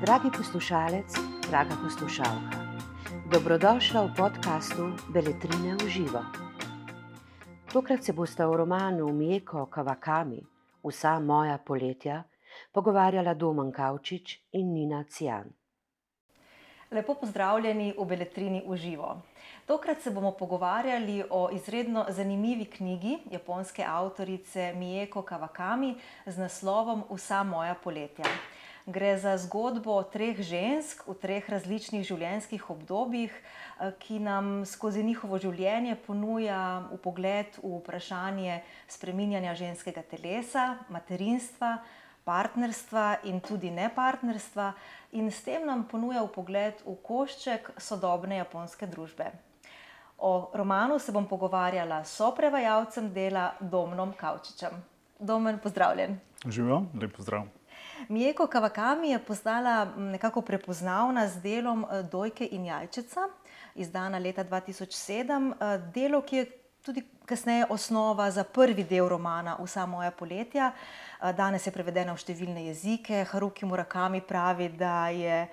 Dragi poslušalec, draga poslušalka, dobrodošla v podkastu Beletrine v živo. Tokrat se boste v romanu Mijeko Kavakami, Vsa moja poletja, pogovarjala Domen Kavčič in Nina Cijan. Lepo pozdravljeni v Beletrini v živo. Tokrat se bomo pogovarjali o izredno zanimivi knjigi japonske avtorice Mijeko Kawakami z naslovom Vsa moja poletja. Gre za zgodbo treh žensk v treh različnih življenjskih obdobjih, ki nam skozi njihovo življenje ponuja pogled v vprašanje spreminjanja ženskega telesa, materinstva, partnerstva in tudi nepartnerstva, in s tem nam ponuja vpogled v košček sodobne japonske družbe. O romanu se bom pogovarjala s soprevajalcem dela Domnom Kavčičem. Domen, pozdravljen. Živijo, lep pozdrav. Mijeko Kawakami je postala nekako prepoznavna z delom Dojke in jajčeca, izdana leta dva tisoč sedem, delo, ki je tudi kasneje osnova za prvi del romana Vsa moja poletja. danes je prevedena v številne jezike, Haruki Murakami pravi, da je,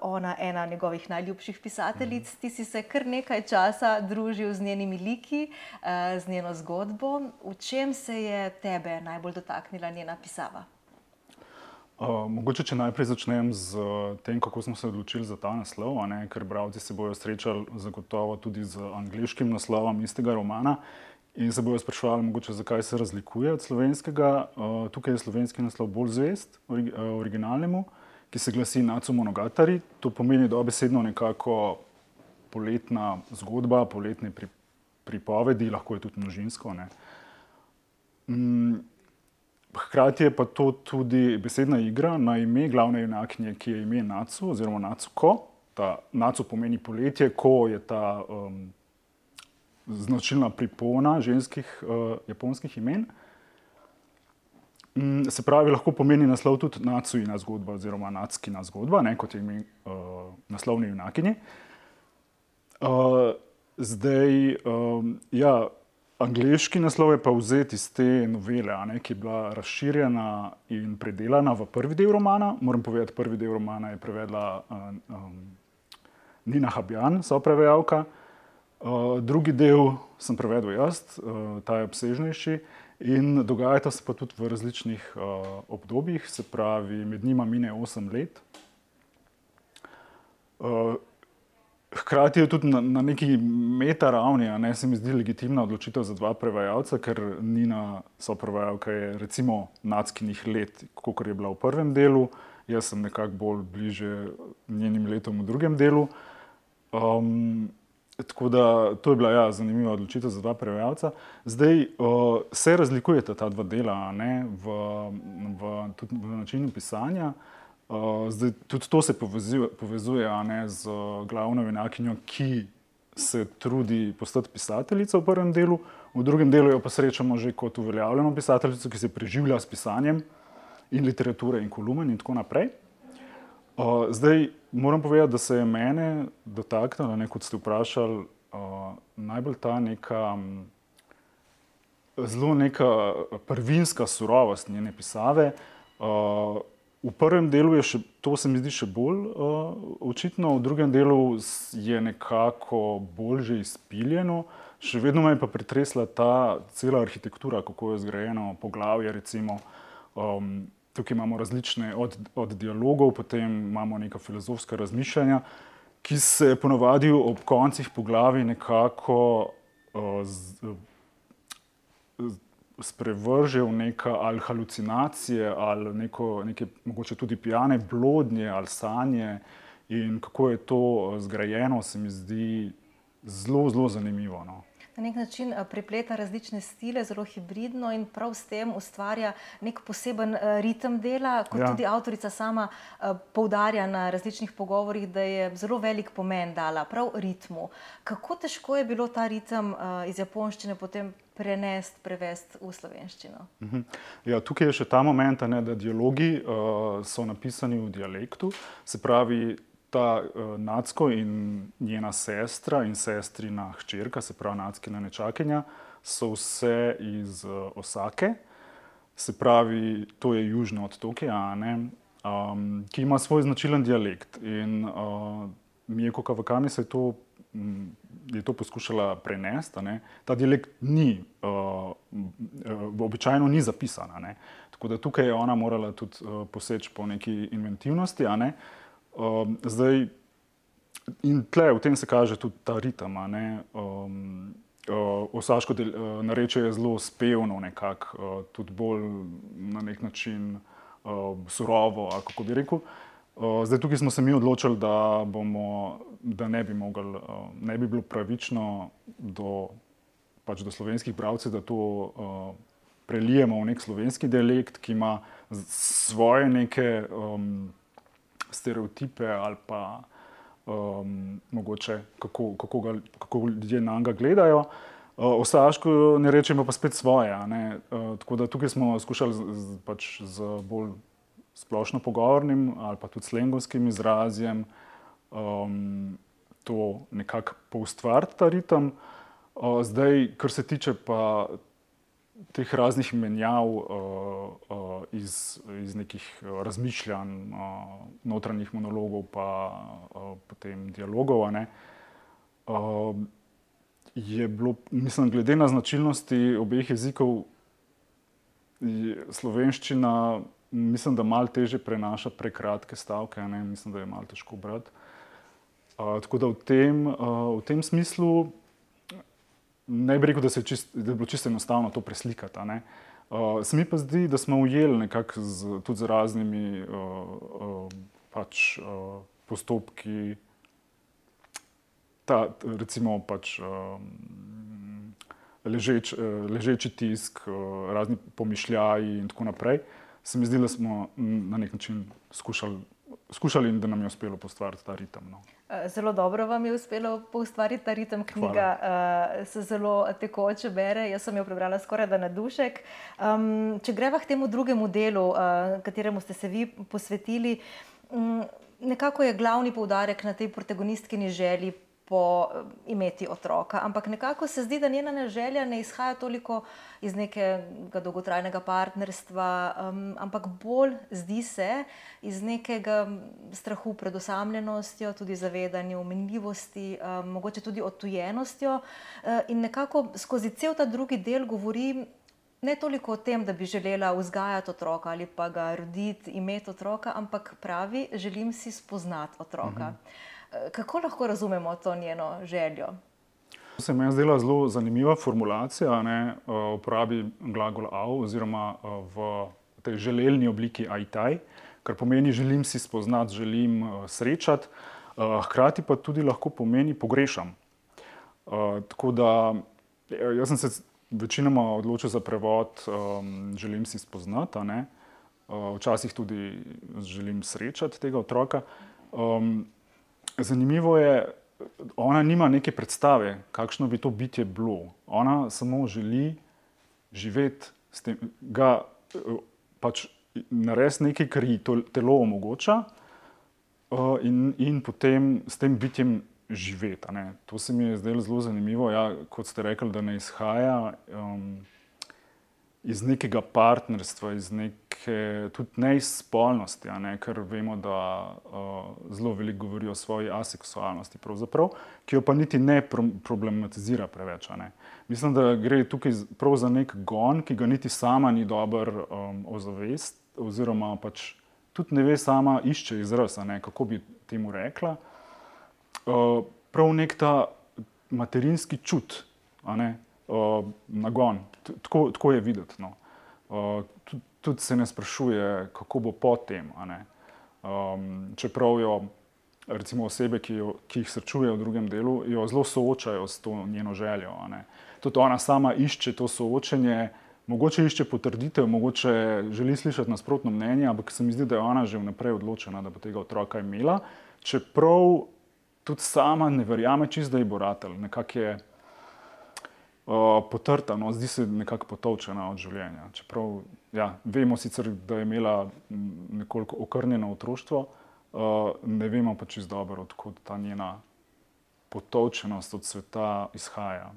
ona ena njegovih najljubših pisateljic. Ti si se kar nekaj časa družil z njenimi liki, z njeno zgodbo. V čem se je tebe najbolj dotaknila njena pisava? mogoče, če najprej začnem s tem, kako smo se odločili za ta naslov, ker bralci se bojo srečali zagotovo tudi z angleškim naslovom istega romana in se bojo spraševali mogoče, zakaj se razlikuje od slovenskega. tukaj je slovenski naslov bolj zvest originalnemu, ki se glasi Natsu monogatari, to pomeni dobesedno nekako poletna zgodba, poletne pripovedi, lahko je tudi množinsko, ne. hkrati je pa to tudi besedna igra na ime glavne junakinje, ki je ime Natsu oziroma Natsuko. Ta Natsu pomeni poletje, ko je ta, značilna pripona ženskih, japonskih imen. se pravi, lahko pomeni naslov tudi Natsuina zgodba oziroma Natskina zgodba, ne, kot je ime, naslovne junakinje. zdaj, ja, angleški naslov je pa vzet iz te novele, ne, ki je bila razširjena in predelana v prvi del romana. Moram povedati, prvi del romana je prevedla, Nina Habjan, soprevajalka. Drugi del sem prevedel jaz, ta je obsežnejši in dogajata se pa tudi v različnih, obdobjih, se pravi, med njima mine osem let. hkrati je tudi na, na neki metaravni, a ne, se mi zdi legitimna odločitev za dva prevajalca, ker Nina, soprevajalka, je recimo Natskinih let, kakor je bila v prvem delu, jaz sem nekako bolj bliže njenim letom v drugem delu. Tako da to je bila, ja, zanimiva odločitev za dva prevajalca. Zdaj, se razlikujeta ta dva dela, ne, v, v tudi v načinu pisanja. zdaj tudi to se povezuje, a ne, z glavno junakinjo, ki se trudi postati pisateljica v prvem delu, v drugem delu jo pa srečamo že kot uveljavljeno pisateljico, ki se preživlja s pisanjem in literature in kolumen in tako naprej. Zdaj moram povedati, da se je mene dotaknilo, ne, kot ste vprašali, najbolj ta neka, zelo neka prvinska surovost njene pisave. v prvem delu je še, to se mi zdi še bolj, očitno, v drugem delu je nekako bolj že izpiljeno. Še vedno me je pa pretresla ta cela arhitektura, kako je zgrajeno poglavje, recimo. Tukaj imamo različne, od, od dialogov, potem imamo neka filozofska razmišljanja, ki se ponavadi ob koncih poglavij nekako, sprevržejo v neka ali halucinacije ali neko, neke mogoče tudi pijane blodnje ali sanje. In kako je to zgrajeno, se mi zdi zelo, zelo zanimivo, no. Na neki način, prepleta različne stile, zelo hibridno, in prav s tem ustvarja neki poseben, ritem dela, kot tudi avtorica sama, poudarja na različnih pogovorih, da je zelo velik pomen dala prav ritmu. Kako težko je bilo ta ritem, iz japonščine potem prenesti, prevesti v slovenščino? Ja, tukaj je še ta moment, ne, da dialogi, so napisani v dialektu, se pravi, ta, Natsko in njena sestra in sestrina hčerka, se pravi Natskina nečakinja, so vse iz, Osake. se pravi, to je južno od Tokija, um, ki ima svoj značilen dialekt. In uh, Mijeko Kavakami se je to, um, je to poskušala prenesti. Ta dialekt ni, uh, uh, običajno ni zapisan. Tako da tukaj je ona morala tudi uh, poseči po neki inventivnosti. Ne? Uh, zdaj, in tle v tem se kaže tudi ta ritem. Um, uh, Osaško del, uh, narečje je zelo spevno, nekako, uh, tudi bolj na nek način uh, surovo, kako bi rekel. Uh, zdaj, tukaj smo se mi odločili, da, bomo, da ne, bi mogli, uh, ne bi bilo pravično do, pač do slovenskih bralcev, da to uh, prelijemo v nek slovenski dialekt, ki ima svoje neke um, stereotipe ali pa um, mogoče kako, kako, ga, kako ljudje na njega gledajo. Uh, Ostaško ne rečemo pa spet svoje. Uh, tako da tukaj smo skušali z, z, pač z bolj splošno pogovornim ali pa tudi slengovskim izrazjem um, to nekako poustvariti ta ritem. Uh, zdaj, kar se tiče pa teh raznih menjav uh, uh, iz, iz nekih razmišljanj, uh, notranjih monologov, pa uh, potem dialogov. Ne, uh, je bilo, mislim, glede na značilnosti obeh jezikov, slovenščina, mislim, da malo teže prenaša prekratke stavke, ne, mislim, da je malo težko brati. Uh, tako da v tem, uh, v tem smislu ne bi rekel, da, čist, da je bilo čisto enostavno to preslikati. Uh, se mi pa zdi, da smo ujeli nekako tudi z raznimi uh, uh, pač, uh, postopki, ta, recimo pač, um, ležeč, uh, ležeči tisk, uh, razni pomišljaji in tako naprej. Se mi zdi, da smo na nek način skušali skušali in da nam je uspelo postvariti ta ritem. No. Eh, zelo dobro vam je uspelo postvariti ta ritem. Knjiga uh, se zelo tekoče bere. Jaz sem jo prebrala skoraj da na dušek. Um, če greva k temu drugemu delu, uh, kateremu ste se vi posvetili, um, nekako je glavni poudarek na tej protagonistkini želji po eh, imeti otroka. Ampak nekako se zdi, da njena želja ne izhaja toliko iz nekega dolgotrajnega partnerstva, um, ampak bolj zdi se iz nekega strahu pred osamljenostjo, tudi zavedanju minljivosti, um, mogoče tudi odtujenostjo. Uh, in nekako skozi cel ta drugi del govori. Ne toliko o tem, da bi želela vzgajati otroka ali pa ga roditi, imeti otroka, ampak pravi, želim si spoznati otroka. Uh -huh. Kako lahko razumemo to njeno željo? To se mi je zdela zelo zanimiva formulacija, ne, uporabi glagol av oziroma v tej želelni obliki ajtaj, kar pomeni želim si spoznati, želim srečati, hkrati pa tudi lahko pomeni pogrešam. Tako da jaz sem se večinoma odločil za prevod želim si spoznati, včasih tudi želim srečati tega otroka. Zanimivo je, ona nima neke predstave, kakšno bi to bitje bilo. Ona samo želi živeti s tem, ga pač narediti nekaj, kar ji telo omogoča, uh, in, in potem s tem bitjem živeti. To se mi je zdelo zelo zanimivo. Ja, kot ste rekli, da ne izhaja. Um, iz nekega partnerstva, iz neke tudi neizpolnosti, ne, ker vemo, da uh, zelo veliko govori o svoji aseksualnosti, ki jo pa niti ne pro problematizira preveč. Ne. Mislim, da gre tukaj prav za nek gon, ki ga niti sama ni dobro um, ozavest, oziroma pač tudi ne ve sama, išče izraz, ne, kako bi temu rekla. Uh, prav nek ta materinski čut uh, nagon. Tako, tako je videti. No. Uh, tudi, tudi se ne sprašuje, kako bo potem. Um, čeprav jo recimo, osebe, ki, jo, ki jih srečuje v drugem delu, jo zelo soočajo s to njeno željo. Tudi ona sama išče to soočenje. Mogoče išče potrditev, mogoče želi slišati nasprotno mnenje, ampak se mi zdi, da je ona že vnaprej odločena, da bo tega otroka imela. Čeprav tudi sama ne verjame, čist, da je boratelj. Nekako je potrtano, zdi se nekako potovčena od življenja. Čeprav ja, vemo sicer, da je imela nekoliko okrnjeno otroštvo, uh, ne vemo pa čisto dobro, odkud ta njena potovčenost od sveta izhaja.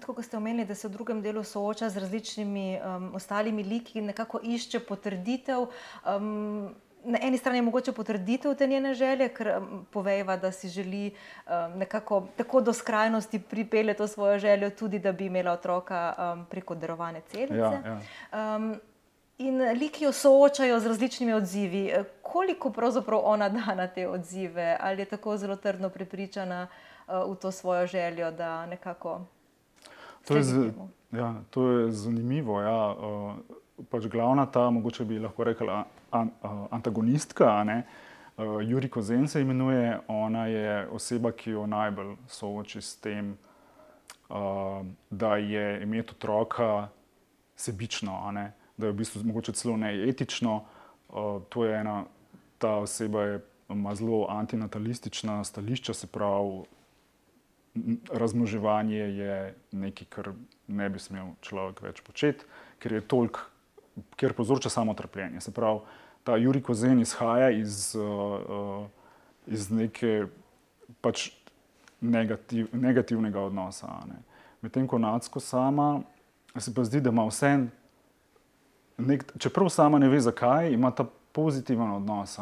Tako kot ste omenili, da se v drugem delu sooča z različnimi um, ostalimi liki in nekako išče potrditev. Um, na eni strani je mogoče potrditev te njene želje, ker povejva, da si želi um, nekako tako do skrajnosti pripeljati to svojo željo, tudi da bi imela otroka um, preko darovane celice. Ja, ja. Um, in liki jo soočajo z različnimi odzivi. Koliko pravzaprav ona da na te odzive, ali je tako zelo trdno prepričana uh, v to svojo željo, da nekako. To je, z, ja, to je zanimivo. Ja. Uh, pač glavna ta, mogoče bi lahko rekla, an, antagonistka, ne, uh, Juri Kozen se imenuje, ona je oseba, ki jo najbolj sooči s tem, uh, da je imeti otroka sebično, ne, da je v bistvu mogoče celo neetično. Uh, to je ena, ta oseba je, ima zelo antinatalistična stališča, se pravi, razmnoževanje je nekaj, kar ne bi smel človek več početi, ker je toliko ker povzroča samo trpljenje. Se pravi, ta Juri Kozen izhaja iz, uh, iz neke pač negativ, negativnega odnosa. Ne. Medtem ko Nacko sama se pa zdi, da ima vse, čeprav sama ne ve zakaj, ima ta pozitiven odnos.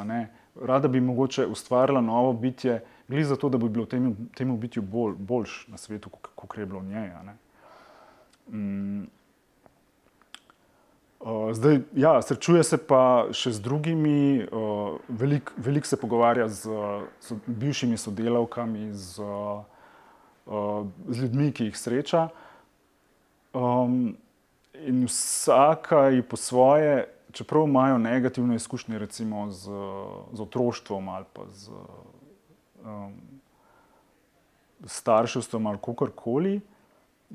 Rada bi mogoče ustvarila novo bitje, glede za to, da bi bilo temu, temu bitju bolj, boljš na svetu, kot je bilo v njej. Mm. Zdaj, ja, srečuje se pa še z drugimi, veliko velik se pogovarja z, z bivšimi sodelavkami, z, z ljudmi, ki jih sreča. Um, in vsaka je po svoje, čeprav imajo negativne izkušnje, recimo z, z otroštvom ali pa z um, starševstvom ali kakorkoli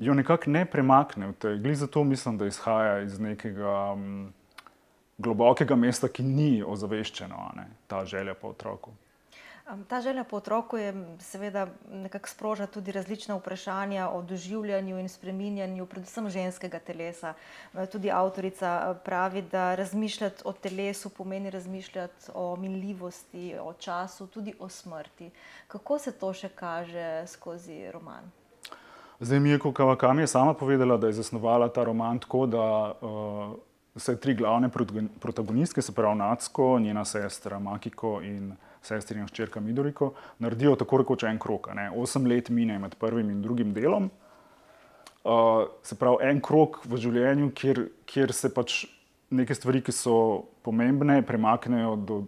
jo nekako ne premakne. Glede zato mislim, da izhaja iz nekega um, globokega mesta, ki ni ozaveščeno, ne, ta želja po otroku. Ta želja po otroku je seveda nekako sprožila tudi različna vprašanja o doživljanju in spreminjanju, predvsem ženskega telesa. Tudi avtorica pravi, da razmišljati o telesu pomeni razmišljati o minljivosti, o času, tudi o smrti. Kako se to še kaže skozi roman? Zdaj, Mirko Kavakami je sama povedala, da je zasnovala ta roman tako, da uh, se tri glavne protagonistke, se pravi Nacko, njena sestra Makiko in sestrina hčerka Midoriko, naredijo tako rekoč en krok. Ne? Osem let mine med prvim in drugim delom. Uh, se pravi, en krok v življenju, kjer, kjer se pač neke stvari, ki so pomembne, premaknejo do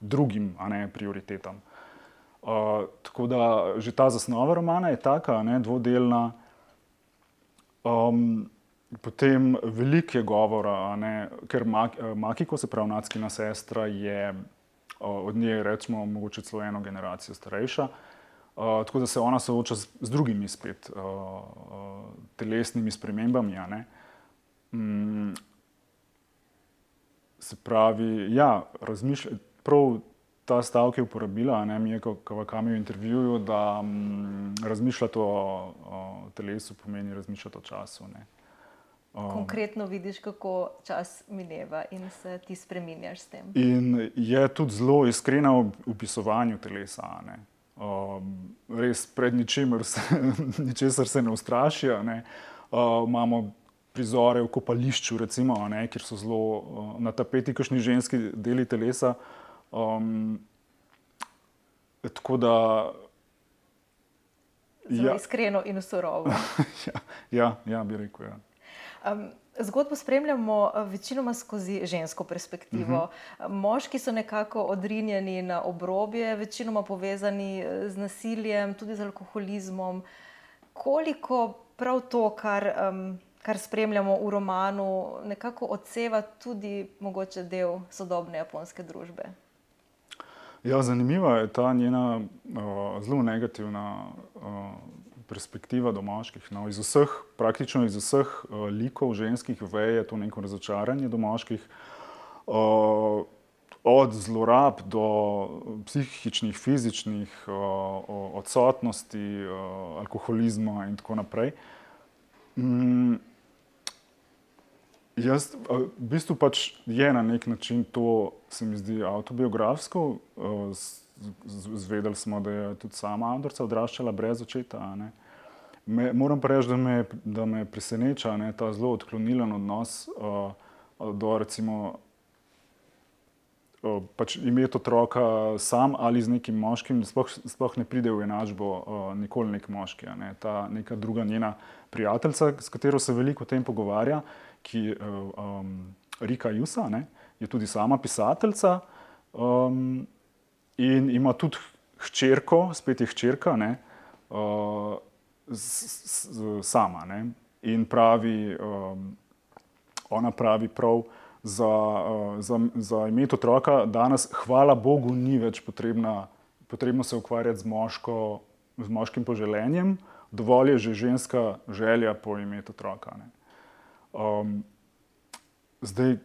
drugim, a ne prioritetam tako da že ta zasnova romana je taka, ne, dvodelna. Um, potem veliko je govora, ne, ker Makiko, se pravi, Natskina sestra, je od nje, recimo, mogoče celo eno generacijo starejša. Uh, tako da se ona sooča z, z drugimi spet uh, uh, telesnimi spremembami. Mm, se pravi, ja, razmišljati prav ta stavek je uporabila, ne mi je kot kavakami v intervjuju, da m, mm, razmišljati o, o telesu pomeni razmišljati o času. Ne. Konkretno vidiš, kako čas mineva in se ti spremenjaš s tem. In je tudi zelo iskrena v opisovanju telesa. Ne. Um, res pred ničemer se, ničesar se ne ustrašijo. Ne. Uh, imamo prizore v kopališču, recimo, ne, kjer so zelo uh, na tapeti, kakšni ženski deli telesa. Um, tako da. Zelo ja. iskreno in surovo. ja, ja, ja, bi rekel. Ja. Um, zgodbo spremljamo eh, večinoma skozi žensko perspektivo. Uh mhm. -huh. Moški so nekako odrinjeni na obrobje, večinoma povezani eh, z nasiljem, tudi z alkoholizmom. Koliko prav to, kar, um, kar spremljamo v romanu, nekako odseva tudi mogoče del sodobne japonske družbe? Ja, zanimiva je ta njena uh, zelo negativna uh, perspektiva do moških. No, iz vseh, praktično iz vseh uh, likov ženskih veje to neko razočaranje do moških. Uh, od zlorab do psihičnih, fizičnih uh, odsotnosti, uh, alkoholizma in tako naprej. Mm, Jaz, v bistvu pač je na nek način to, se mi zdi, autobiografsko. Zvedeli smo, da je tudi sama avtorica odraščala brez očeta. me, moram pa reči, da me, da me preseneča ne, ta zelo odklonilen odnos uh, do recimo. Pač imeti otroka sam ali z nekim moškim, sploh, sploh ne pride v enačbo, uh, nikoli nek moški. Ne. Ta neka druga njena prijateljica, s katero se veliko o tem pogovarja, ki je uh, um, Rika Jusa, ne, je tudi sama pisateljica um, in ima tudi hčerko, spet je hčerka, ne, uh, sama. Ne? In pravi, um, ona pravi prav, za, uh, za, za imeti otroka danes, hvala Bogu, ni več potrebna, potrebno se ukvarjati z, moško, z moškim poželenjem, dovolj je že ženska želja po imeti otroka. Um, zdaj,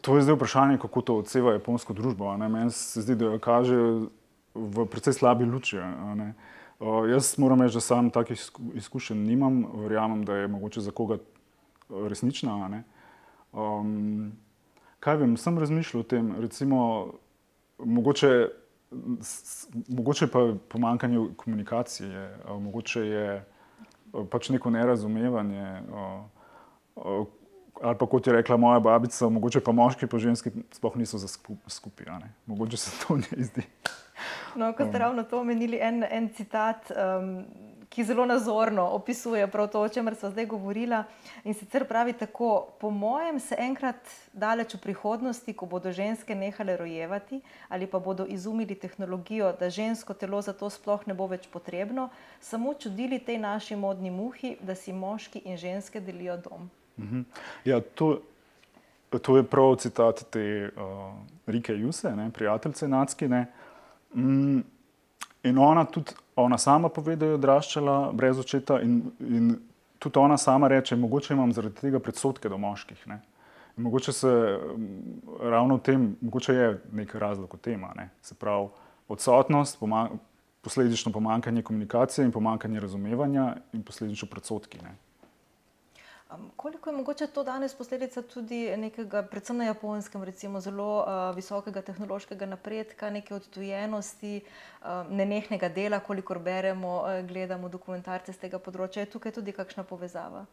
to je zdaj vprašanje, kako to odseva japonsko družbo. Meni se zdi, da jo kaže v precej slabi luči. Uh, jaz moram reči, da sam takih izkušenj nimam, verjamem, da je mogoče za koga resnična. Um, kaj vem, sem razmišljal o tem, recimo, mogoče, mogoče pa pomankanje komunikacije, uh, mogoče je uh, pač neko nerazumevanje. Uh, Ali pa kot je rekla moja babica, mogoče pa moški in ženski sploh niso za skupaj. Mogoče se to ne zdi. No, ko ste um. ravno to omenili, en, en citat, um, ki zelo nazorno opisuje prav to, o čemer smo zdaj govorili. In sicer pravi tako: Po mojem se enkrat daleč v prihodnosti, ko bodo ženske nehale rojevati ali pa bodo izumili tehnologijo, da žensko telo za to sploh ne bo več potrebno, samo čudili tej naši modni muhi, da si moški in ženske delijo dom. Mhm. Ja, to, to je prav citat te uh, Rike Juse, ne, prijateljice Nacki. Ne. Mm, in ona tudi, ona sama pove, da je odraščala brez očeta, in, in tudi ona sama reče, mogoče imam zaradi tega predsotke do moških. Ne. Mogoče se ravno v tem, mogoče je nek razlog v tem, ne. se pravi odsotnost, poman, posledično pomankanje komunikacije in pomankanje razumevanja in posledično predsotki. Ne. Um, koliko je mogoče to danes posledica tudi nekega, predvsem na japonskem, recimo zelo uh, visokega tehnološkega napredka, neke odtujenosti, uh, nenehnega dela, kolikor beremo, uh, gledamo dokumentarce z tega področja, je tukaj tudi kakšna povezava?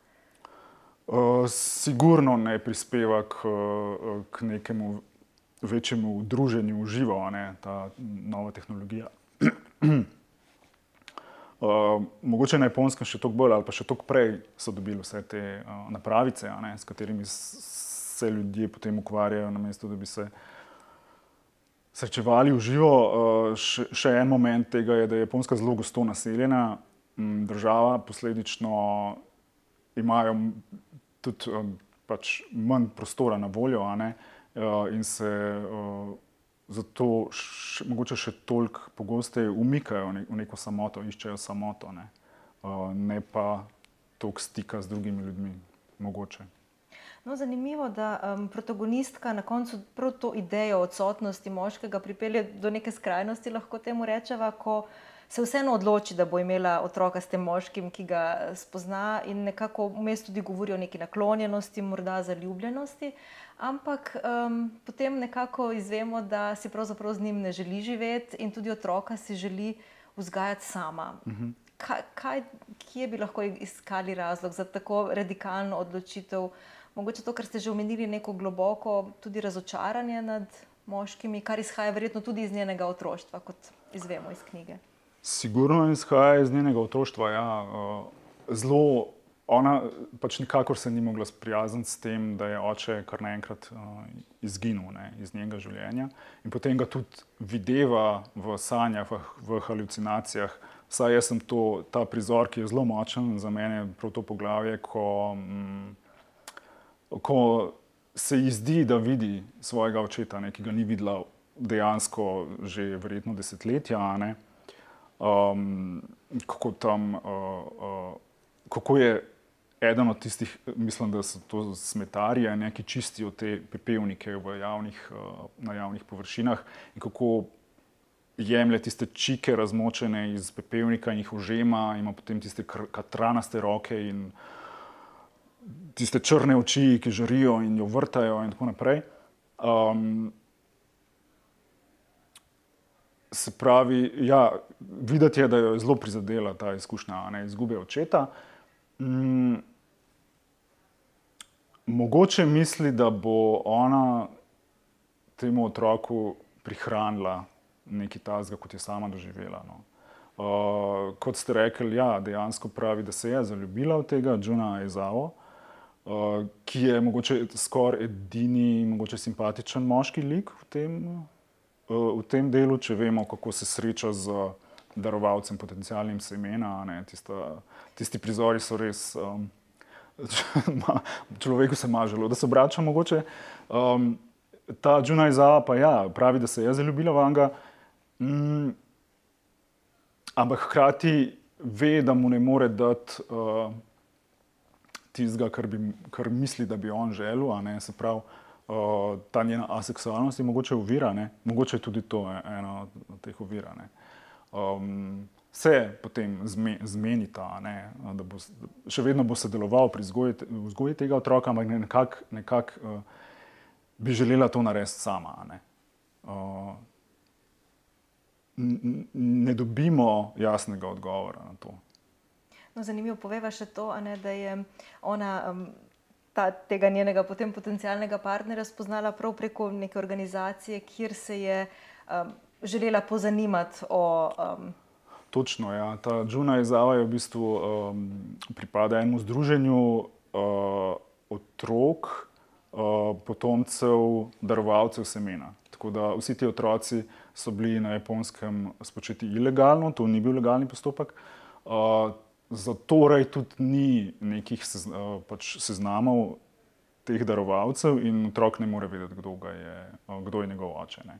Uh, sigurno ne prispeva k, k nekemu večjemu druženju v živo, ne, ta nova tehnologija. Uh, mogoče na japonskem še toliko bolj, ali pa še toliko prej so dobili vse te uh, napravice, ne, s katerimi se ljudje potem ukvarjajo, namesto da bi se srečevali v živo. Uh, še, še en moment tega je, da je Japonska zelo gosto naseljena m, država, posledično imajo tudi um, pač manj prostora na voljo uh, in se. Uh, zato še, mogoče še toliko pogosteje umikajo v neko samoto, iščejo samoto, ne, uh, ne pa toliko stika z drugimi ljudmi. Mogoče. No, zanimivo da um, protagonistka na koncu prav to idejo odsotnosti moškega pripelje do neke skrajnosti, lahko temu rečemo, ko se vseeno odloči, da bo imela otroka s tem moškim, ki ga spozna in nekako vmes tudi govori o neki naklonjenosti, morda zaljubljenosti. Ampak um, potem nekako izvemo, da si pravzaprav z njim ne želi živeti in tudi otroka si želi vzgajati sama. Uh mhm. -huh. kaj, kaj, kje bi lahko iskali razlog za tako radikalno odločitev? Mogoče to, kar ste že omenili, neko globoko tudi razočaranje nad moškimi, kar izhaja verjetno tudi iz njenega otroštva, kot izvemo iz knjige. Sigurno izhaja iz njenega otroštva. Ja. Uh, zelo ona pač nikakor se ni mogla sprijazniti s tem, da je oče kar naenkrat uh, izginil ne, iz njenega življenja in potem ga tudi videva v sanjah, v, v halucinacijah. Saj jaz sem to, ta prizor, ki je zelo močen za mene, prav to poglavje, ko, mm, ko se ji zdi, da vidi svojega očeta, ne, ki ga ni videla dejansko že verjetno desetletja. Um, kako tam, uh, uh, kako je eden od tistih, mislim, da so to smetarije, ne, ki čistijo te pepelnike javnih, uh, na javnih površinah in kako jemlje tiste čike razmočene iz pepelnika in jih užema, ima potem tiste katranaste roke in tiste črne oči, ki žarijo in jo vrtajo in tako naprej. Um, se pravi, ja, videti je, da jo je zelo prizadela ta izkušnja ne, izgube očeta. Mm, mogoče misli, da bo ona temu otroku prihranila nekaj tazga, kot je sama doživela. No. Uh, kot ste rekli, ja, dejansko pravi, da se je zaljubila v tega Džuna Ezavo, uh, ki je mogoče skoraj edini, mogoče simpatičen moški lik v tem, uh, v tem delu, če vemo, kako se sreča z darovalcem potencijalnim semena. Tista, tisti prizori so res. Um, človeku se mažalo, da se obrača mogoče. Um, ta Džuna Izava pa ja, pravi, da se je zaljubila v Anga, mm, ampak hkrati ve, da mu ne more dati uh, tistega, kar, kar misli, da bi on želel, ne se pravi. Uh, ta njena aseksualnost je mogoče uvira, ne? mogoče je tudi to ena od teh uvira. Um, se potem zmenita, ne, da bo še vedno bo sodeloval pri vzgoji tega otroka, ampak nekako nekak, uh, bi želela to narediti sama. Ne. Uh, ne dobimo jasnega odgovora na to. No, zanimivo poveva še to, ne, da je ona um, ta, tega njenega potem potencialnega partnerja spoznala prav preko neke organizacije, kjer se je um, želela pozanimati o. Um, Točno, ja. ta Džuna Izava je v bistvu um, pripada enemu združenju uh, otrok, uh, potomcev, darovalcev semena. Tako da vsi ti otroci so bili na japonskem spočeti ilegalno, to ni bil legalni postopek. Uh, Zatorej tudi ni nekih sez, uh, pač seznamov teh darovalcev in otrok ne more vedeti, kdo, je, uh, kdo je njegov oče. Ne.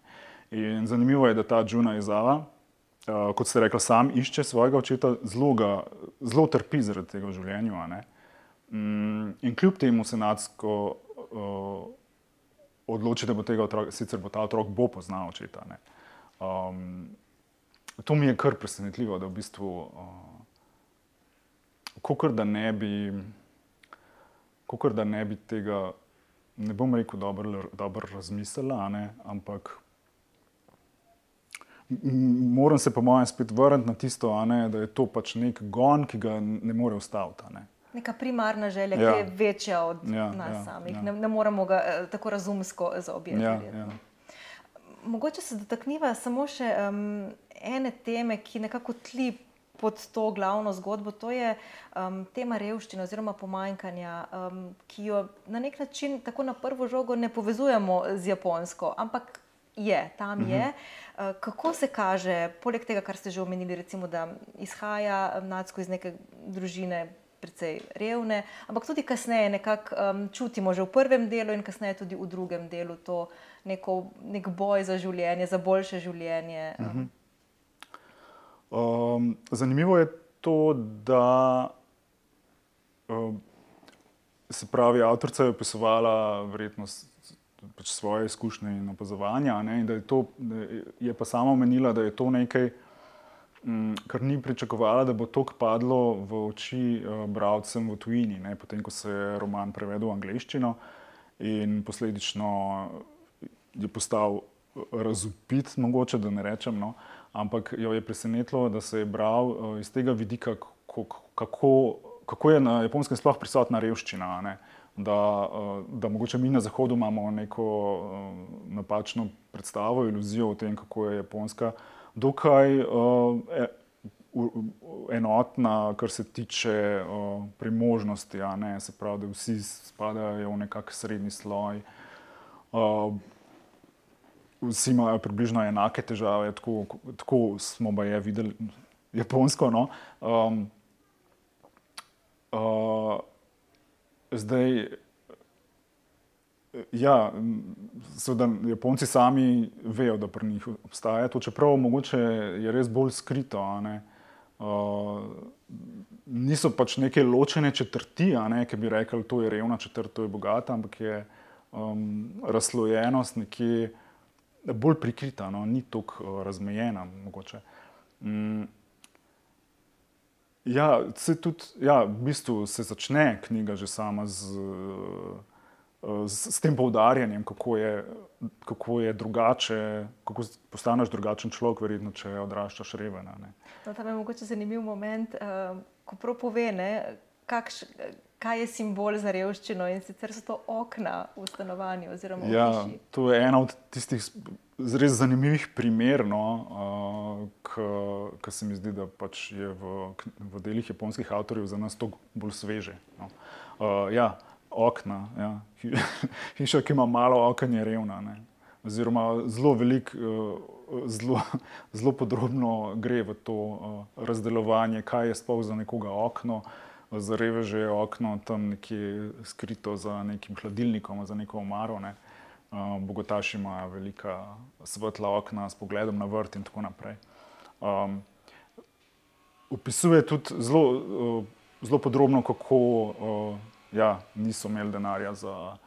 In zanimivo je, da ta Džuna Izava uh, kot ste rekli, sam išče svojega očeta, zelo, ga, zelo trpi zaradi tega v življenju. Mm, in kljub temu se nadsko uh, odloči, da bo tega otroka, sicer bo ta otrok bo poznal očeta. Um, to mi je kar presenetljivo, da v bistvu, uh, kot da ne bi. Kot da ne bi tega, ne bom rekel, dobro, dobro razmislila, ampak moram se, po mojem, spet vrniti na tisto, ne, da je to pač nek gon, ki ga ne more ustaviti. Ne. Neka primarna želja, ja. ki je večja od ja, nas ja, samih. Ja. Ne, ne moremo ga eh, tako razumsko zaobjeti. Ja, ja. Mogoče se dotakniva samo še um, ene teme, ki nekako tli pod to glavno zgodbo. To je um, tema revščine oziroma pomanjkanja, um, ki jo na nek način tako na prvo žogo ne povezujemo z Japonsko, ampak je, tam je. Uh. Kako se kaže, poleg tega, kar ste že omenili, recimo, da izhaja Nacko iz neke družine, precej revne, ampak tudi kasneje nekako um, čutimo, že v prvem delu in kasneje tudi v drugem delu, to neko, nek boj za življenje, za boljše življenje. Uh -huh. Um, zanimivo je to, da. Um, Se pravi, avtorica je opisovala vrednost pač svoje izkušnje in opazovanja. Ne, in da je, to, da je pa sama omenila, da je to nekaj, m, mm, kar ni pričakovala, da bo to padlo v oči uh, bralcem v tujini, ne, potem ko se je roman prevedel v angleščino in posledično je postal razupit, mogoče da ne rečem. No, ampak jo je presenetilo, da se je bral uh, iz tega vidika, kako, kako, je na japonskem sploh prisotna revščina. Ne, da, eh, da mogoče mi na Zahodu imamo neko eh, napačno predstavo, iluzijo o tem, kako je Japonska dokaj e, enotna, kar se tiče premožnosti. Se pravi, da vsi spadajo v nekakšen srednji sloj. Vsi imajo približno enake težave, tako, tako smo pa je videli japonsko. No? Um, uh, Zdaj, ja, seveda, Japonci sami vejo, da pri njih obstaja to, čeprav mogoče je res bolj skrito. Uh, niso pač neke ločene četrti, ne, ki bi rekli, to je revna četrt, to je bogata, ampak je um, razlojenost nekje bolj prikrita, no, ni tako uh, razmejena. Mogoče. Um, Ja, se tudi, ja, v bistvu se začne knjiga že sama z, s, s tem poudarjanjem, kako je, kako je drugače, kako postaneš drugačen človek, verjetno, če odraščaš revena. No, tam je mogoče zanimiv moment, uh, ko prav pove, kakš, kaj je simbol za revščino in sicer so to okna v stanovanju. Ja, to je ena od tistih res zanimivih primerov, no, uh, ki se mi zdi, da pač je v, v delih japonskih avtorjev za nas to bolj sveže. No. Uh, ja, okna. Ja. Hiša, ki ima malo okna, je revna. Ne. Oziroma, zelo velik, eh, zelo, zelo podrobno gre v to eh, razdelovanje, kaj je sploh za nekoga okno. Za reveže je okno tam nekje skrito za nekim hladilnikom, za neko omaro. Ne. Eh, bogataši imajo velika svetla okna s pogledom na vrt in tako naprej. Um, opisuje tudi zelo, zelo podrobno, kako uh, ja, niso imeli denarja za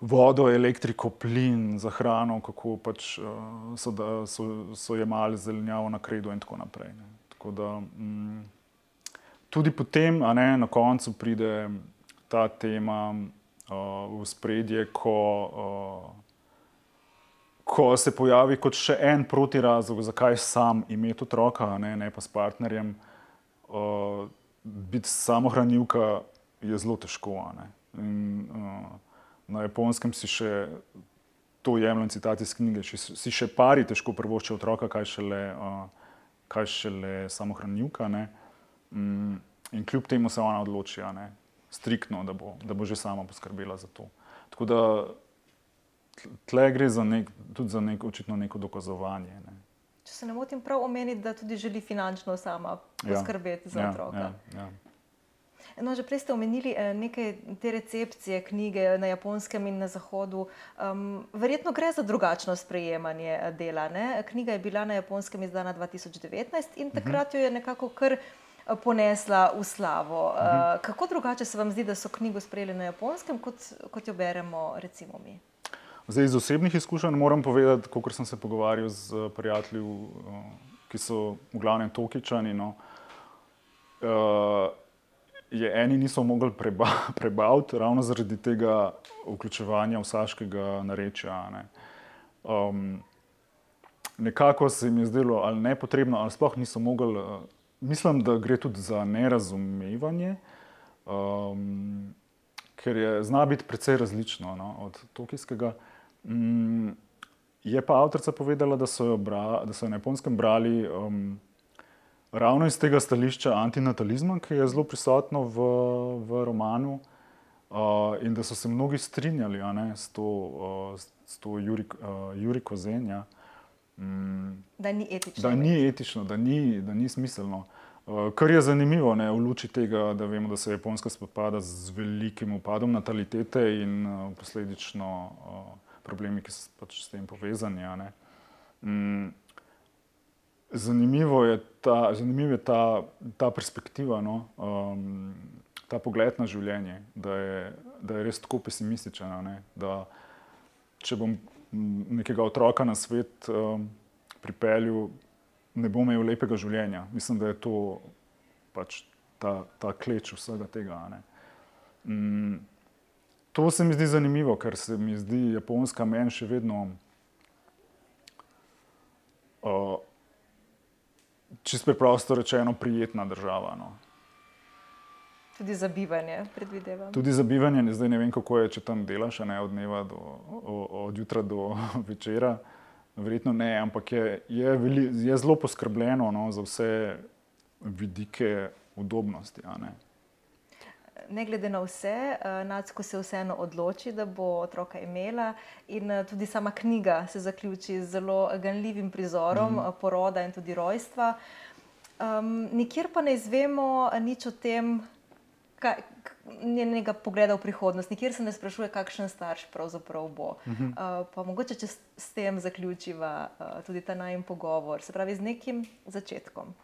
vodo, elektriko, plin, za hrano, kako pač, uh, so, da, so, so jemali zelenjavo na kredu in tako naprej. Tako da, mm, tudi potem, a ne na koncu, pride ta tema uh, v spredje, ko, uh, ko se pojavi kot še en protirazlog, zakaj sam imeti otroka, ne, ne pa s partnerjem. Uh, biti samohranilka je zelo težko. In, uh, na japonskem si še to jemljem citat iz knjige, če si še pari težko prvošče otroka, kaj šele, uh, kaj šele samohranilka. Um, in kljub temu se ona odloči, ne, striktno, da bo, da bo že sama poskrbela za to. Tako da tle gre za nek, tudi za nek, očitno neko dokazovanje. Ne. Če se ne motim, prav omeniti, da tudi želi finančno sama ja. poskrbeti ja, za otroka. Ja, ja, ja. No, že prej ste omenili eh, nekaj te recepcije knjige na japonskem in na zahodu. Um, verjetno gre za drugačno sprejemanje eh, dela. Ne? Knjiga je bila na japonskem izdana 2019 in takrat jo je nekako kar ponesla v slavo. Uh, kako drugače se vam zdi, da so knjigo sprejeli na japonskem, kot, kot jo beremo, recimo mi? Zdaj, iz osebnih izkušenj moram povedati, kot sem se pogovarjal z prijatelji, ki so v glavnem Tokičani. No, uh, je eni niso mogli preba, prebaviti, ravno zaradi tega vključevanja vsaškega narečja. Ne. Um, nekako se jim je zdelo ali ne potrebno, ali sploh niso mogli. Uh, mislim, da gre tudi za nerazumevanje, um, ker je zna biti precej različno no, od tokijskega. Um, je pa avtorica povedala, da so jo, bra, da so jo na japonskem brali. Um, ravno iz tega stališča antinatalizma, ki je zelo prisotno v, v romanu, uh, in da so se mnogi strinjali ne, s to, uh, s to Juri, uh, Juri Kozenja. Um, da ni etično. Da ni etično, da ni, da ni smiselno. Uh, kar je zanimivo ne, v luči tega, da vemo, da se Japonska spopada z velikim upadom natalitete in uh, posledično uh, problemi, ki so pač s tem povezani. Zanimivo je ta, zanimiv je ta, ta perspektiva, no? um, ta pogled na življenje, da je, da je res tako pesimističen. Da, če bom nekega otroka na svet um, pripeljal, ne bom imel lepega življenja. Mislim, da je to pač ta, ta kleč vsega tega. Um, to se mi zdi zanimivo, ker se mi zdi Japonska meni še vedno. Uh, čisto preprosto rečeno, prijetna država. No. Tudi za bivanje, predvidevam. Tudi za bivanje, zdaj ne vem, kako je, če tam delaš, ne od dneva do od jutra do večera. Verjetno ne, ampak je, je, veli, je zelo poskrbljeno no, za vse vidike udobnosti ne glede na vse, uh, Nacko se vseeno odloči, da bo otroka imela, in uh, tudi sama knjiga se zaključi z zelo ganljivim prizorom mm. uh, poroda in tudi rojstva. Um, nikjer pa ne izvemo nič o tem, kaj. Njenega pogleda v prihodnost, nikjer se ne sprašuje, kakšen starš pravzaprav bo. Uh -huh. uh, pa mogoče, če s tem zaključiva uh, tudi ta najmen pogovor, se pravi, z nekim začetkom.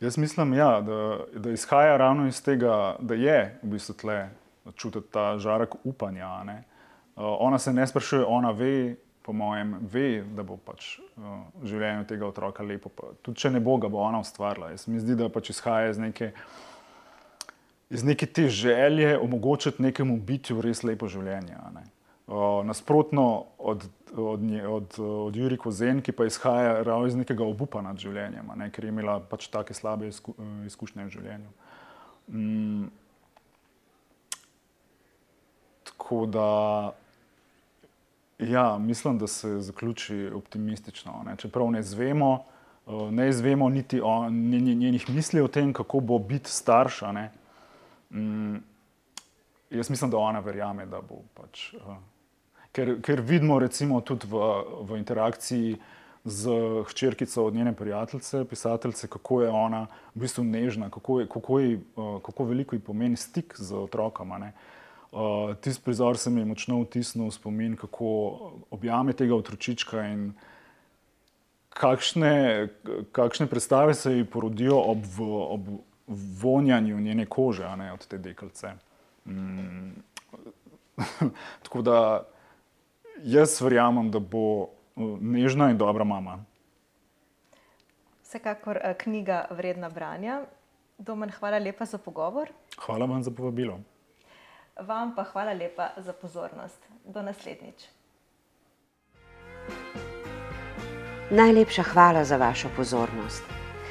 Jaz mislim, ja, da, da izhaja ravno iz tega, da je v bistvu tle čutiti ta žarek upanja. Uh, ona se ne sprašuje, ona ve, po mojem, ve, da bo pač uh, življenje tega otroka lepo. Pa, tudi če ne bo, ga bo ona ustvarila. Jaz mi zdi, da pač izhaja iz neke iz neke te želje omogočiti nekemu bitju res lepo življenje. Ne. Uh, nasprotno od, od, od, od Juri Kozen, ki pa izhaja ravno iz nekega obupa nad življenjem, ne, ker je imela pač take slabe izku, izkušnje v življenju. Mm. Tako da, ja, mislim, da se zaključi optimistično. Ne. Čeprav ne izvemo, ne izvemo niti o njenih misli o tem, kako bo biti starša. Mm. Jaz mislim, da ona verjame, da bo pač. Uh, ker, ker vidimo recimo tudi v, v interakciji z hčerkico od njene prijateljice, pisateljice, kako je ona v bistvu nežna, kako, je, kako, je, kako veliko ji pomeni stik z otrokama. Uh, Tisti prizor se mi je močno vtisnil v spomin, kako objame tega otročička in kakšne, kakšne predstave se ji porodijo ob, ob vonjanju njene kože, ne, od te deklice. Mm. Tako da jaz verjamem, da bo uh, nežna in dobra mama. Vsekakor uh, knjiga vredna branja. Domen, hvala lepa za pogovor. Hvala vam za povabilo. Vam pa hvala lepa za pozornost. Do naslednjič. Najlepša hvala za vašo pozornost.